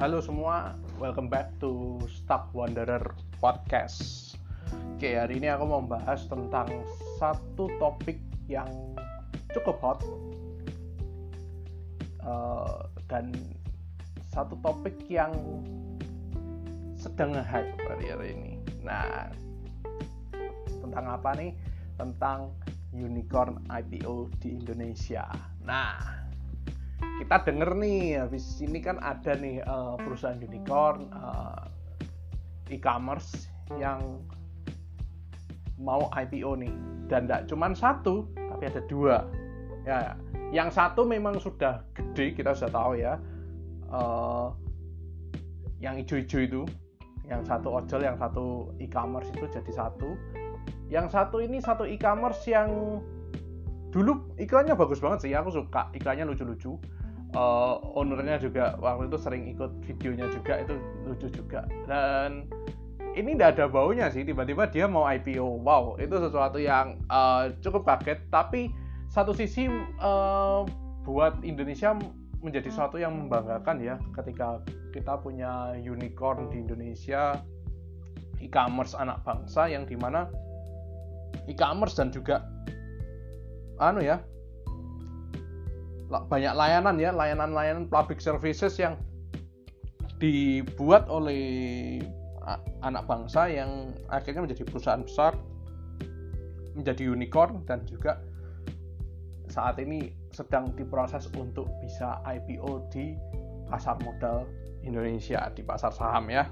Halo semua, welcome back to Stock Wanderer Podcast. Oke, hari ini aku mau bahas tentang satu topik yang cukup hot uh, dan satu topik yang sedang hype hari ini. Nah, tentang apa nih? Tentang unicorn IPO di Indonesia. Nah, kita denger nih habis ini kan ada nih uh, perusahaan unicorn uh, e-commerce yang mau IPO nih. Dan tidak cuma satu tapi ada dua. Ya yang satu memang sudah gede kita sudah tahu ya. Uh, yang hijau-hijau itu yang satu ojol yang satu e-commerce itu jadi satu. Yang satu ini satu e-commerce yang dulu iklannya bagus banget sih aku suka. Iklannya lucu-lucu. Uh, ownernya juga waktu itu sering ikut videonya juga itu lucu juga. Dan ini tidak ada baunya sih tiba-tiba dia mau IPO wow itu sesuatu yang uh, cukup kaget. Tapi satu sisi uh, buat Indonesia menjadi sesuatu yang membanggakan ya ketika kita punya unicorn di Indonesia e-commerce anak bangsa yang di mana e-commerce dan juga anu ya banyak layanan ya layanan-layanan public services yang dibuat oleh anak bangsa yang akhirnya menjadi perusahaan besar menjadi unicorn dan juga saat ini sedang diproses untuk bisa IPO di pasar modal Indonesia di pasar saham ya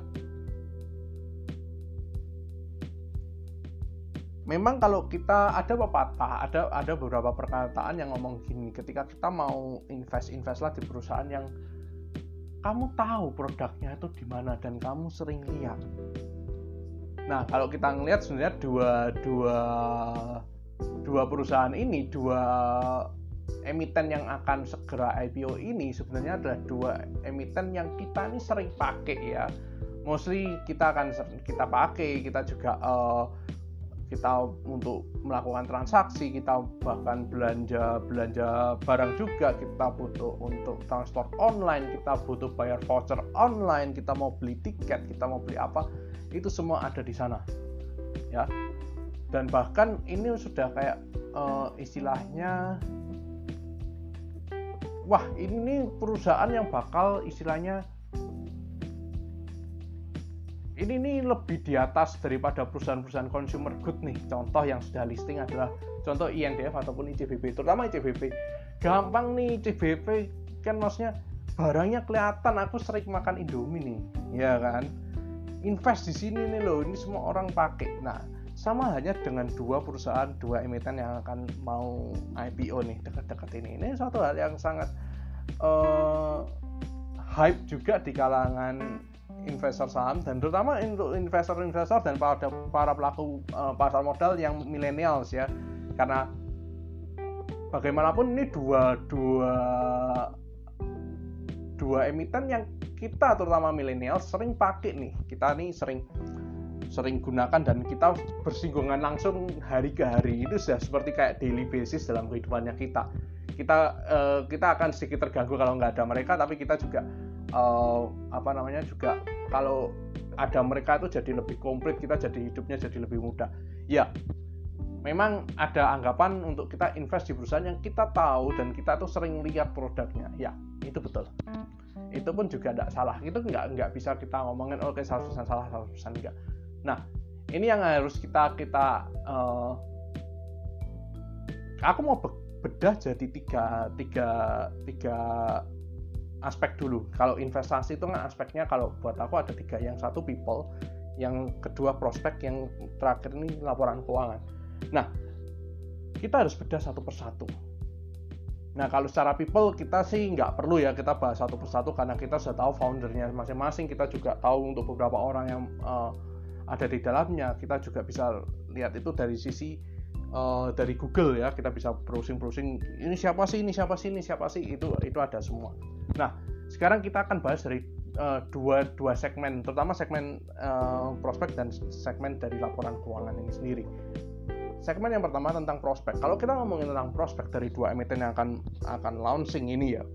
memang kalau kita ada pepatah, ada ada beberapa perkataan yang ngomong gini, ketika kita mau invest invest lah di perusahaan yang kamu tahu produknya itu di mana dan kamu sering lihat. Nah, kalau kita ngelihat sebenarnya dua dua dua perusahaan ini, dua emiten yang akan segera IPO ini sebenarnya adalah dua emiten yang kita ini sering pakai ya. Mostly kita akan kita pakai, kita juga uh, kita untuk melakukan transaksi kita bahkan belanja belanja barang juga kita butuh untuk transport online kita butuh bayar voucher online kita mau beli tiket kita mau beli apa itu semua ada di sana ya. Dan bahkan ini sudah kayak uh, istilahnya wah ini perusahaan yang bakal istilahnya ini nih lebih di atas daripada perusahaan-perusahaan consumer good nih. Contoh yang sudah listing adalah contoh INDF ataupun ICBP, terutama ICBP. Gampang nih ICBP kan maksudnya barangnya kelihatan aku sering makan Indomie nih, ya kan? Invest di sini nih loh, ini semua orang pakai. Nah, sama hanya dengan dua perusahaan, dua emiten yang akan mau IPO nih dekat-dekat ini. Ini suatu hal yang sangat uh, hype juga di kalangan investor saham dan terutama untuk investor-investor dan para para pelaku uh, pasar modal yang millennials ya. Karena bagaimanapun ini dua dua dua emiten yang kita terutama milenial sering pakai nih. Kita nih sering sering gunakan dan kita bersinggungan langsung hari ke hari. Itu sudah seperti kayak daily basis dalam kehidupannya kita. Kita uh, kita akan sedikit terganggu kalau nggak ada mereka tapi kita juga uh, apa namanya juga kalau ada mereka itu jadi lebih komplit kita jadi hidupnya jadi lebih mudah. Ya memang ada anggapan untuk kita invest di perusahaan yang kita tahu dan kita tuh sering lihat produknya. Ya itu betul. Itu pun juga tidak salah. Itu nggak nggak bisa kita ngomongin oke okay, 100% salah 100% enggak nah ini yang harus kita kita uh, aku mau bedah jadi tiga tiga tiga aspek dulu. Kalau investasi itu kan aspeknya kalau buat aku ada tiga. Yang satu people, yang kedua prospek, yang terakhir ini laporan keuangan. Nah, kita harus bedah satu persatu. Nah, kalau secara people kita sih nggak perlu ya kita bahas satu persatu karena kita sudah tahu foundernya masing-masing. Kita juga tahu untuk beberapa orang yang uh, ada di dalamnya. Kita juga bisa lihat itu dari sisi uh, dari Google ya. Kita bisa browsing-browsing ini siapa sih, ini siapa sih, ini siapa sih. Itu itu ada semua. Nah, sekarang kita akan bahas dari uh, dua dua segmen, terutama segmen uh, prospek dan segmen dari laporan keuangan ini sendiri. Segmen yang pertama tentang prospek. Kalau kita ngomongin tentang prospek dari dua emiten yang akan akan launching ini ya,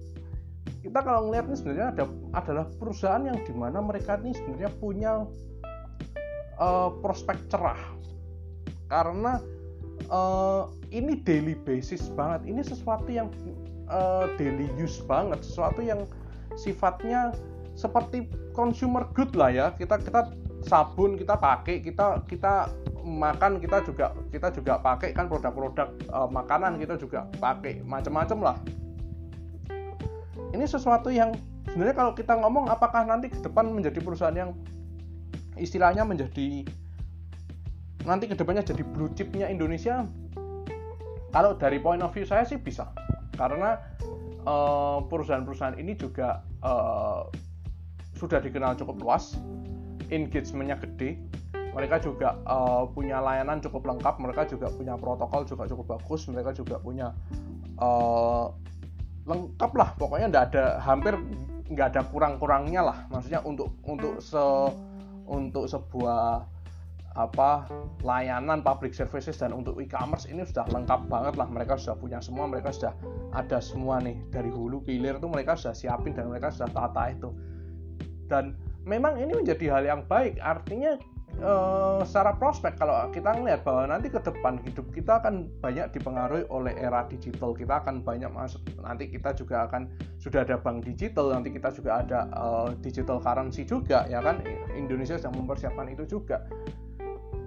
kita kalau ngelihat ini sebenarnya ada adalah perusahaan yang di mana mereka ini sebenarnya punya uh, prospek cerah karena uh, ini daily basis banget. Ini sesuatu yang uh, daily use banget. Sesuatu yang sifatnya seperti consumer good lah ya. Kita kita sabun kita pakai kita kita makan kita juga kita juga pakai kan produk-produk uh, makanan kita juga pakai. Macam-macam lah. Ini sesuatu yang sebenarnya kalau kita ngomong apakah nanti ke depan menjadi perusahaan yang istilahnya menjadi nanti ke depannya jadi blue chipnya Indonesia? Kalau dari point of view saya sih bisa. Karena uh, perusahaan-perusahaan ini juga uh, sudah dikenal cukup luas engagementnya gede. Mereka juga uh, punya layanan cukup lengkap mereka juga punya protokol juga cukup bagus mereka juga punya uh, lengkap lah. Pokoknya nggak ada hampir nggak ada kurang-kurangnya lah. Maksudnya untuk untuk se untuk sebuah apa layanan public services dan untuk e-commerce ini sudah lengkap banget lah. Mereka sudah punya semua mereka sudah ada semua nih. Dari hulu ke hilir tuh mereka sudah siapin dan mereka sudah tata itu. Dan memang ini menjadi hal yang baik. Artinya uh, secara prospek kalau kita melihat bahwa nanti ke depan hidup kita akan banyak dipengaruhi oleh era digital. Kita akan banyak masuk. Nanti kita juga akan sudah ada bank digital nanti kita juga ada uh, digital currency juga ya kan? Indonesia sedang mempersiapkan itu juga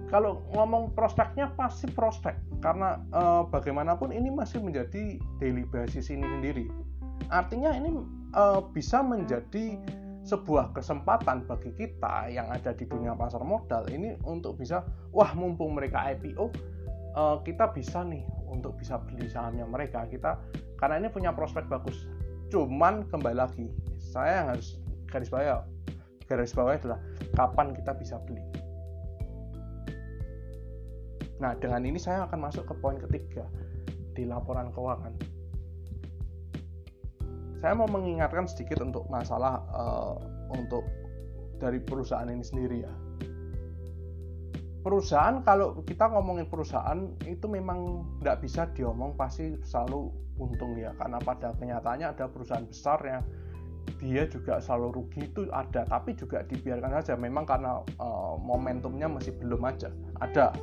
kalau ngomong prospeknya pasti prospek. Karena uh, bagaimanapun ini masih menjadi daily basis ini sendiri. Artinya ini uh, bisa menjadi sebuah kesempatan bagi kita yang ada di dunia pasar modal ini untuk bisa wah mumpung mereka IPO uh, eh, kita bisa nih untuk bisa beli sahamnya mereka. Kita karena ini punya prospek bagus. Cuman kembali lagi saya yang harus garis bawah garis bawah adalah kapan kita bisa beli nah dengan ini saya akan masuk ke poin ketiga di laporan keuangan. Saya mau mengingatkan sedikit untuk masalah uh, untuk dari perusahaan ini sendiri ya. Perusahaan kalau kita ngomongin perusahaan itu memang tidak bisa diomong pasti selalu untung ya. Karena pada kenyataannya ada perusahaan besar yang dia juga selalu rugi itu ada. Tapi juga dibiarkan saja. Memang karena uh, momentumnya masih belum aja. Ada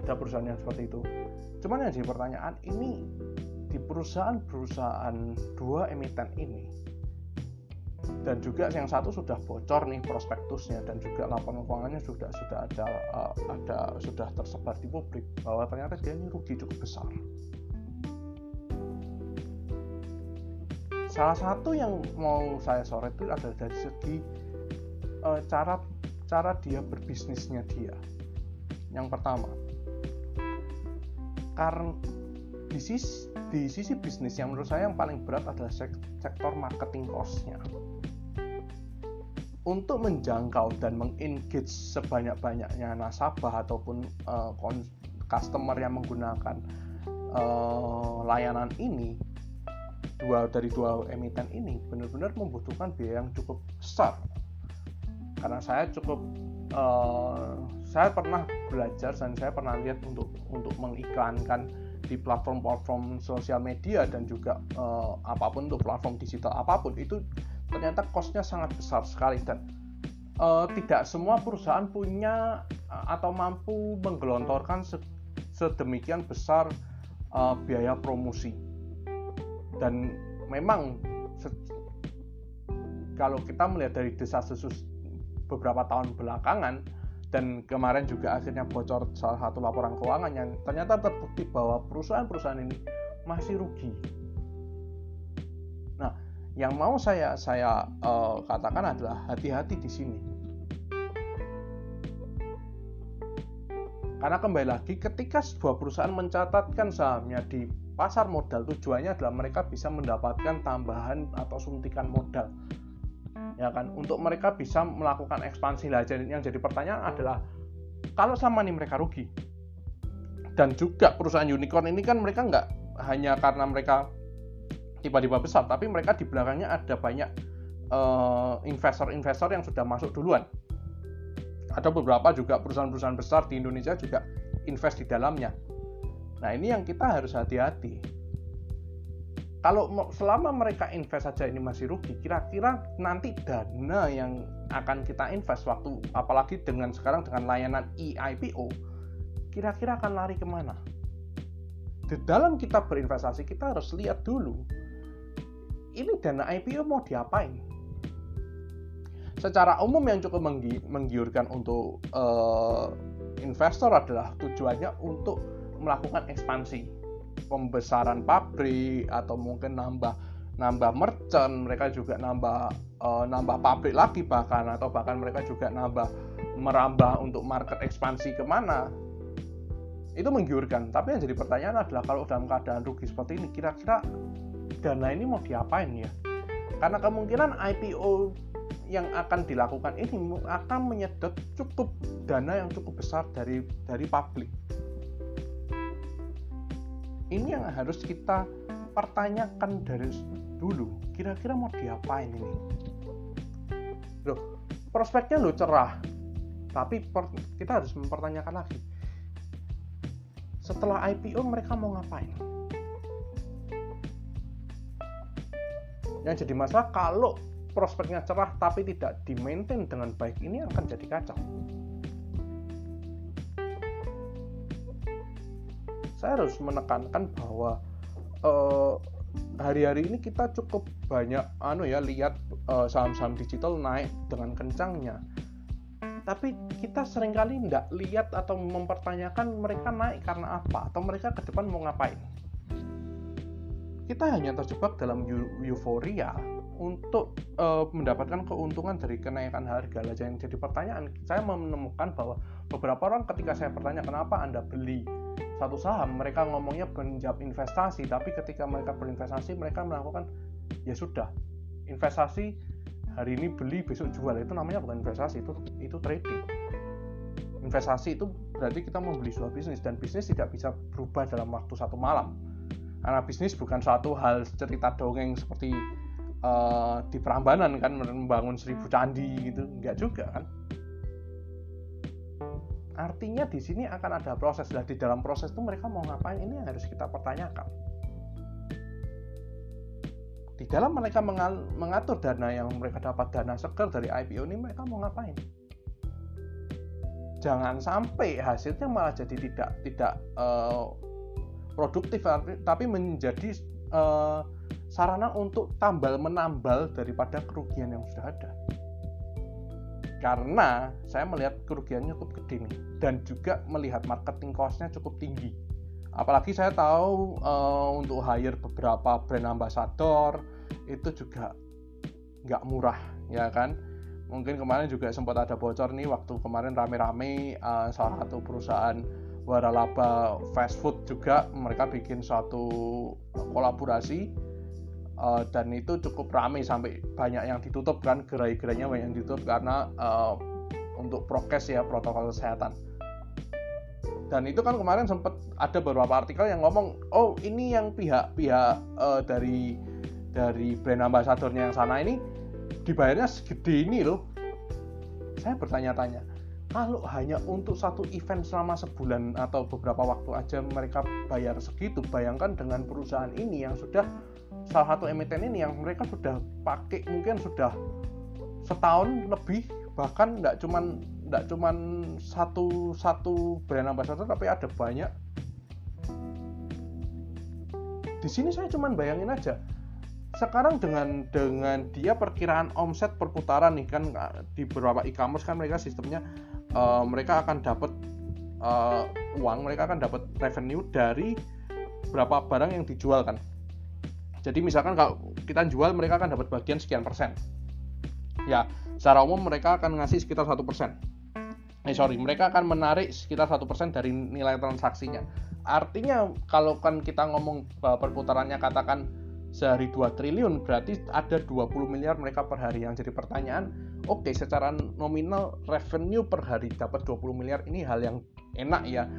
ada perusahaan yang seperti itu cuman yang jadi pertanyaan ini di perusahaan-perusahaan dua emiten ini dan juga yang satu sudah bocor nih prospektusnya dan juga laporan keuangannya sudah sudah ada uh, ada sudah tersebar di publik bahwa ternyata dia ini rugi cukup besar. Salah satu yang mau saya sorot itu adalah dari segi uh, cara cara dia berbisnisnya dia. Yang pertama, karena di sisi, di sisi bisnis yang menurut saya yang paling berat adalah sektor marketing cost-nya. Untuk menjangkau dan mengengage sebanyak-banyaknya nasabah ataupun uh, customer yang menggunakan uh, layanan ini dua dari dua emiten ini benar-benar membutuhkan biaya yang cukup besar. Karena saya cukup uh, saya pernah belajar dan saya pernah lihat untuk untuk mengiklankan di platform-platform sosial media dan juga uh, apa pun untuk platform digital apa pun itu ternyata costnya sangat besar sekali dan uh, tidak semua perusahaan punya atau mampu menggelontorkan se sedemikian besar uh, biaya promosi. Dan memang kalau kita melihat dari desa beberapa tahun belakangan dan kemarin juga akhirnya bocor salah satu laporan keuangan yang ternyata terbukti bahwa perusahaan-perusahaan ini masih rugi. Nah, yang mau saya saya uh, katakan adalah hati-hati di sini. Karena kembali lagi ketika sebuah perusahaan mencatatkan sahamnya di pasar modal tujuannya adalah mereka bisa mendapatkan tambahan atau suntikan modal ya kan? Untuk mereka bisa melakukan ekspansi. Lah jadi yang jadi pertanyaan adalah kalau sama nih mereka rugi. Dan juga perusahaan unicorn ini kan mereka nggak hanya karena mereka tiba-tiba besar tapi mereka di belakangnya ada banyak eh, investor-investor yang sudah masuk duluan. Ada beberapa juga perusahaan-perusahaan besar di Indonesia juga invest di dalamnya. Nah ini yang kita harus hati-hati kalau selama mereka invest saja ini masih rugi, kira-kira nanti dana yang akan kita invest waktu apalagi dengan sekarang dengan layanan e-IPO, kira-kira akan lari ke mana? Di dalam kita berinvestasi kita harus lihat dulu ini dana IPO mau diapain? Secara umum yang cukup menggi menggiurkan untuk uh, investor adalah tujuannya untuk melakukan ekspansi pembesaran pabrik atau mungkin nambah nambah merchant mereka juga nambah uh, nambah pabrik lagi bahkan atau bahkan mereka juga nambah merambah untuk market ekspansi ke mana. Itu menggiurkan. Tapi yang jadi pertanyaan adalah kalau dalam keadaan rugi seperti ini kira-kira dana ini mau diapain ya? Karena kemungkinan IPO yang akan dilakukan ini akan menyedot cukup dana yang cukup besar dari dari publik ini yang harus kita pertanyakan dari dulu. Kira-kira mau diapain ini? Loh prospeknya lo cerah. Tapi per, kita harus mempertanyakan lagi. Setelah IPO mereka mau ngapain? Yang jadi masalah kalau prospeknya cerah tapi tidak di maintain dengan baik ini akan jadi kacau saya harus menekankan bahwa uh, hari-hari ini kita cukup banyak anu ya lihat uh, saham-saham digital naik dengan kencangnya. Tapi kita sering kali tidak lihat atau mempertanyakan mereka naik karena apa atau mereka ke depan mau ngapain. Kita hanya terjebak dalam euforia untuk uh, mendapatkan keuntungan dari kenaikan harga. Lah jadi pertanyaan. Saya menemukan bahwa beberapa orang ketika saya bertanya kenapa anda beli satu saham mereka ngomongnya penjab investasi tapi ketika mereka berinvestasi mereka melakukan ya sudah investasi hari ini beli besok jual itu namanya bukan investasi itu itu trading. Investasi itu berarti kita membeli sebuah bisnis dan bisnis tidak bisa berubah dalam waktu satu malam. Karena bisnis bukan suatu hal cerita dongeng seperti uh, di Prambanan kan membangun seribu candi gitu enggak juga kan Artinya di sini akan ada proses. Lah di dalam proses itu mereka mau ngapain ini yang harus kita pertanyakan. Di dalam mereka mengatur dana yang mereka dapat dana seger dari IPO ini mereka mau ngapain? Jangan sampai hasilnya malah jadi tidak tidak uh, produktif tapi menjadi uh, sarana untuk tambal menambal daripada kerugian yang sudah ada karena saya melihat kerugiannya cukup gede nih dan juga melihat marketing costnya cukup tinggi. Apalagi saya tahu uh, untuk hire beberapa brand ambassador itu juga nggak murah ya kan? Mungkin kemarin juga sempat ada bocor nih waktu kemarin rame-rame uh, salah satu perusahaan waralaba fast food juga mereka bikin suatu kolaborasi uh, dan itu cukup ramai sampai banyak yang ditutup kan gerai-gerainya banyak yang ditutup karena uh, untuk prokes ya protokol kesehatan. Dan itu kan kemarin sempat ada beberapa artikel yang ngomong oh ini yang pihak-pihak uh, dari dari brand ambasadornya yang sana ini dibayarnya segede ini loh. Saya bertanya-tanya kalau hanya untuk satu event selama sebulan atau beberapa waktu aja mereka bayar segitu bayangkan dengan perusahaan ini yang sudah salah satu emiten ini yang mereka sudah pakai mungkin sudah setahun lebih bahkan nggak cuman nggak cuman satu satu brand ambassador tapi ada banyak. Di sini saya cuman bayangin aja sekarang dengan dengan dia perkiraan omset perputaran nih kan di beberapa e-commerce kan mereka sistemnya uh, mereka akan dapat uh, uang mereka akan dapat revenue dari berapa barang yang dijual kan jadi misalkan kalau kita jual mereka akan dapat bagian sekian persen. Ya, secara umum mereka akan ngasih sekitar satu persen. Eh sorry, mereka akan menarik sekitar satu persen dari nilai transaksinya. Artinya kalau kan kita ngomong perputarannya katakan sehari 2 triliun berarti ada 20 miliar mereka per hari. Yang jadi pertanyaan oke okay, secara nominal revenue per hari dapat 20 miliar ini hal yang enak ya.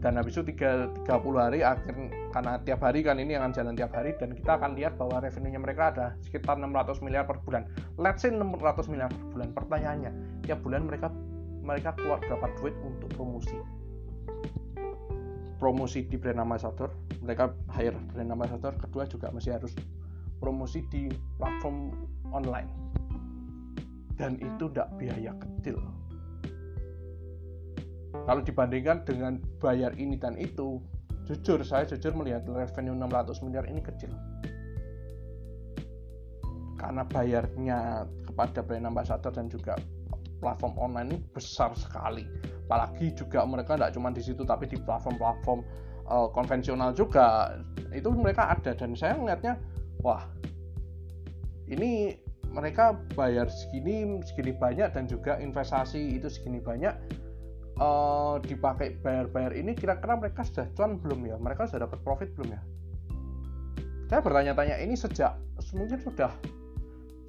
Dan habis itu 3, 30 hari akhir karena tiap hari kan ini akan jalan tiap hari dan kita akan lihat bahwa revenue-nya mereka ada sekitar 600 miliar per bulan. Let's say 600 miliar per bulan. Pertanyaannya tiap bulan mereka mereka keluar berapa duit untuk promosi? Promosi di brand ambassador mereka hire brand ambassador kedua juga masih harus promosi di platform online. Dan itu tidak biaya kecil. Kalau dibandingkan dengan bayar ini dan itu jujur saya jujur melihat revenue 600 miliar ini kecil. Karena bayarnya kepada brand ambassador dan juga platform online ini besar sekali. Apalagi juga mereka tidak cuma di situ tapi di platform-platform uh, konvensional juga itu mereka ada. Dan saya melihatnya wah ini mereka bayar segini segini banyak dan juga investasi itu segini banyak uh, dipakai bayar-bayar ini kira-kira mereka sudah cuan belum ya? Mereka sudah dapat profit belum ya? Saya bertanya-tanya ini sejak mungkin sudah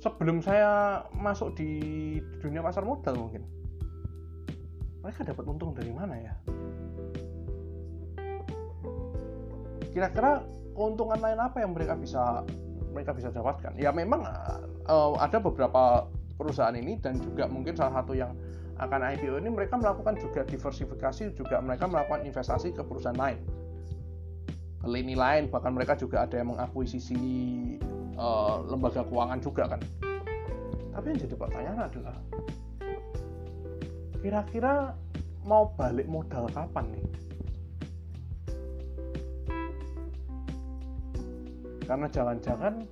sebelum saya masuk di dunia pasar modal mungkin. Mereka dapat untung dari mana ya kira-kira keuntungan lain apa yang mereka bisa mereka bisa dapatkan? Ya memang uh, ada beberapa perusahaan ini dan juga mungkin salah satu yang akan IPO ini mereka melakukan juga diversifikasi juga mereka melakukan investasi ke perusahaan lain. Ke lini lain bahkan mereka juga ada yang mengakuisisi uh, lembaga keuangan juga kan? Tapi yang jadi pertanyaan adalah kira-kira mau balik modal kapan nih karena jangan-jangan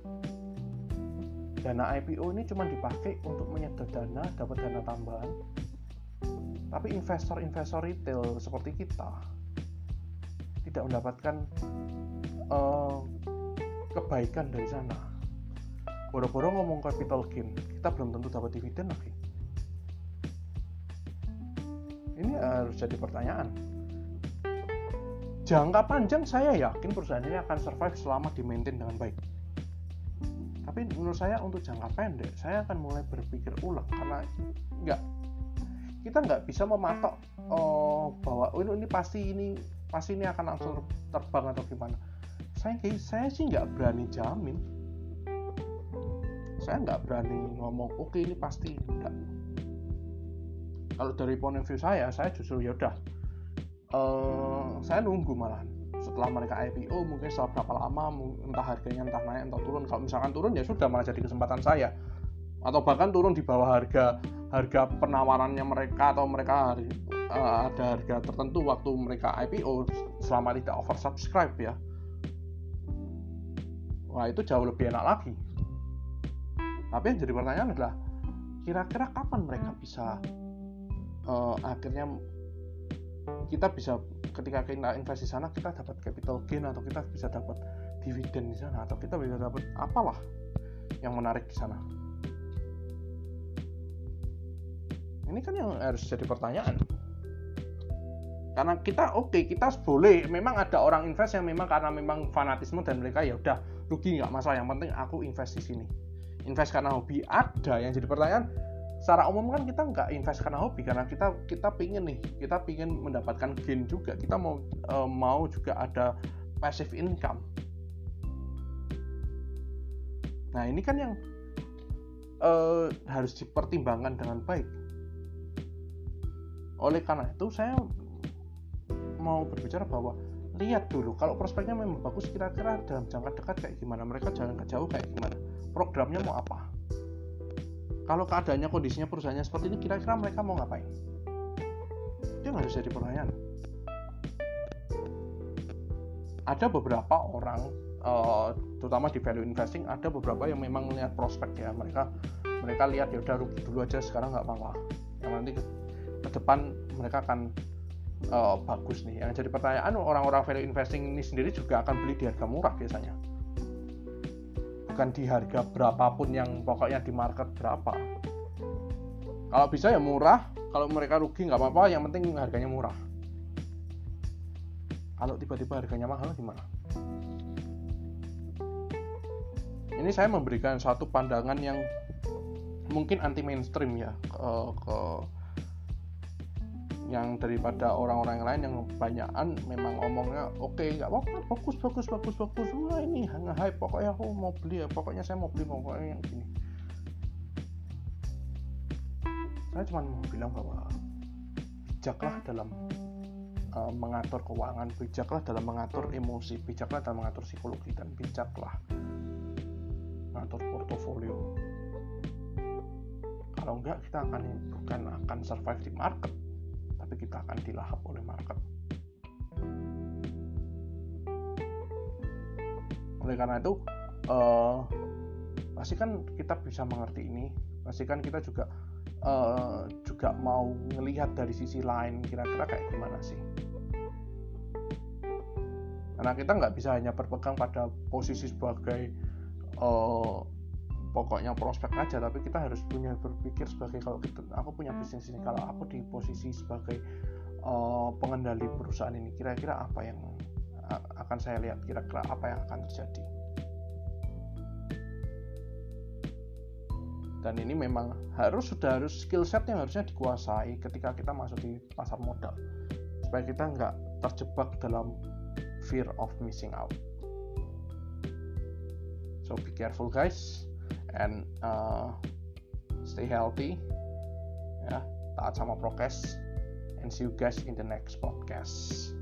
dana IPO ini cuma dipakai untuk menyedot dana dapat dana tambahan. Tapi investor-investor retail seperti kita tidak mendapatkan uh, kebaikan dari sana. Boro-boro ngomong capital gain kita belum tentu dapat dividen lagi. Ini harus jadi pertanyaan jangka panjang saya yakin perusahaan ini akan survive selama di maintain dengan baik. Tapi menurut saya untuk jangka pendek saya akan mulai berpikir ulang karena nggak kita nggak bisa mematok oh, bahwa oh, ini pasti ini pasti ini akan langsung terbang atau gimana. Saya saya sih nggak berani jamin. Saya nggak berani ngomong oke okay, ini pasti enggak kalau dari point of view saya saya justru ya udah uh, saya nunggu malah setelah mereka IPO mungkin setelah berapa lama entah harganya entah naik entah turun. Kalau misalkan turun ya sudah malah jadi kesempatan saya. Atau bahkan turun di bawah harga harga penawarannya mereka atau mereka uh, ada harga tertentu waktu mereka IPO selama tidak oversubscribe ya. Wah itu jauh lebih enak lagi. Tapi yang jadi pertanyaan adalah kira-kira kapan mereka bisa uh, akhirnya kita bisa ketika kita investasi sana kita dapat capital gain atau kita bisa dapat dividen di sana atau kita bisa dapat apalah yang menarik di sana. Ini kan yang harus jadi pertanyaan. Karena kita oke okay, kita boleh memang ada orang invest yang memang karena memang fanatisme dan mereka ya udah rugi nggak masalah yang penting aku invest di sini. Invest karena hobi ada yang jadi pertanyaan secara umum kan kita nggak invest karena hobi karena kita kita pingin nih kita pingin mendapatkan gain juga. Kita mau e, mau juga ada passive income. Nah ini kan yang e, harus dipertimbangkan dengan baik. Oleh karena itu saya mau berbicara bahwa lihat dulu kalau prospeknya memang bagus kira-kira dalam jangka dekat kayak gimana mereka jalan ke jauh kayak gimana programnya mau apa kalau keadaannya kondisinya perusahaannya seperti ini kira-kira mereka mau ngapain? Itu yang harus jadi pertanyaan. Ada beberapa orang uh, terutama di value investing ada beberapa yang memang melihat prospek ya. Mereka mereka lihat ya udah rugi dulu aja sekarang nggak apa-apa. Yang nanti ke, ke depan mereka akan uh, bagus nih. Yang jadi pertanyaan orang-orang value investing ini sendiri juga akan beli di harga murah biasanya bukan di harga berapapun yang pokoknya di market berapa. Kalau bisa ya murah kalau mereka rugi nggak apa-apa yang penting harganya murah. Kalau tiba-tiba harganya mahal gimana? Ini saya memberikan satu pandangan yang mungkin anti mainstream ya ke, ke yang daripada orang-orang lain yang kebanyakan memang ngomongnya oke okay, nggak apa-apa bagus bagus bagus bagus wah ini hanya hype pokoknya aku mau beli ya pokoknya saya mau beli pokoknya yang gini. Saya cuma mau bilang bahwa bijaklah dalam uh, mengatur keuangan bijaklah dalam mengatur emosi bijaklah dalam mengatur psikologi dan bijaklah mengatur portofolio. Kalau enggak kita akan bukan akan survive di market tapi kita akan dilahap oleh market. Oleh karena itu uh, pasti kan kita bisa mengerti ini. Pasti kan kita juga uh, juga mau melihat dari sisi lain kira-kira kayak gimana sih. Karena kita nggak bisa hanya berpegang pada posisi sebagai uh, pokoknya prospek aja tapi kita harus punya berpikir sebagai kalau kita aku punya bisnis ini kalau aku di posisi sebagai uh, pengendali perusahaan ini kira-kira apa yang akan saya lihat kira-kira apa yang akan terjadi? Dan ini memang harus sudah harus skill set yang harusnya dikuasai ketika kita masuk di pasar modal supaya kita nggak terjebak dalam fear of missing out. So be careful guys and uh, stay healthy. Ya taat sama prokes and see you guys in the next podcast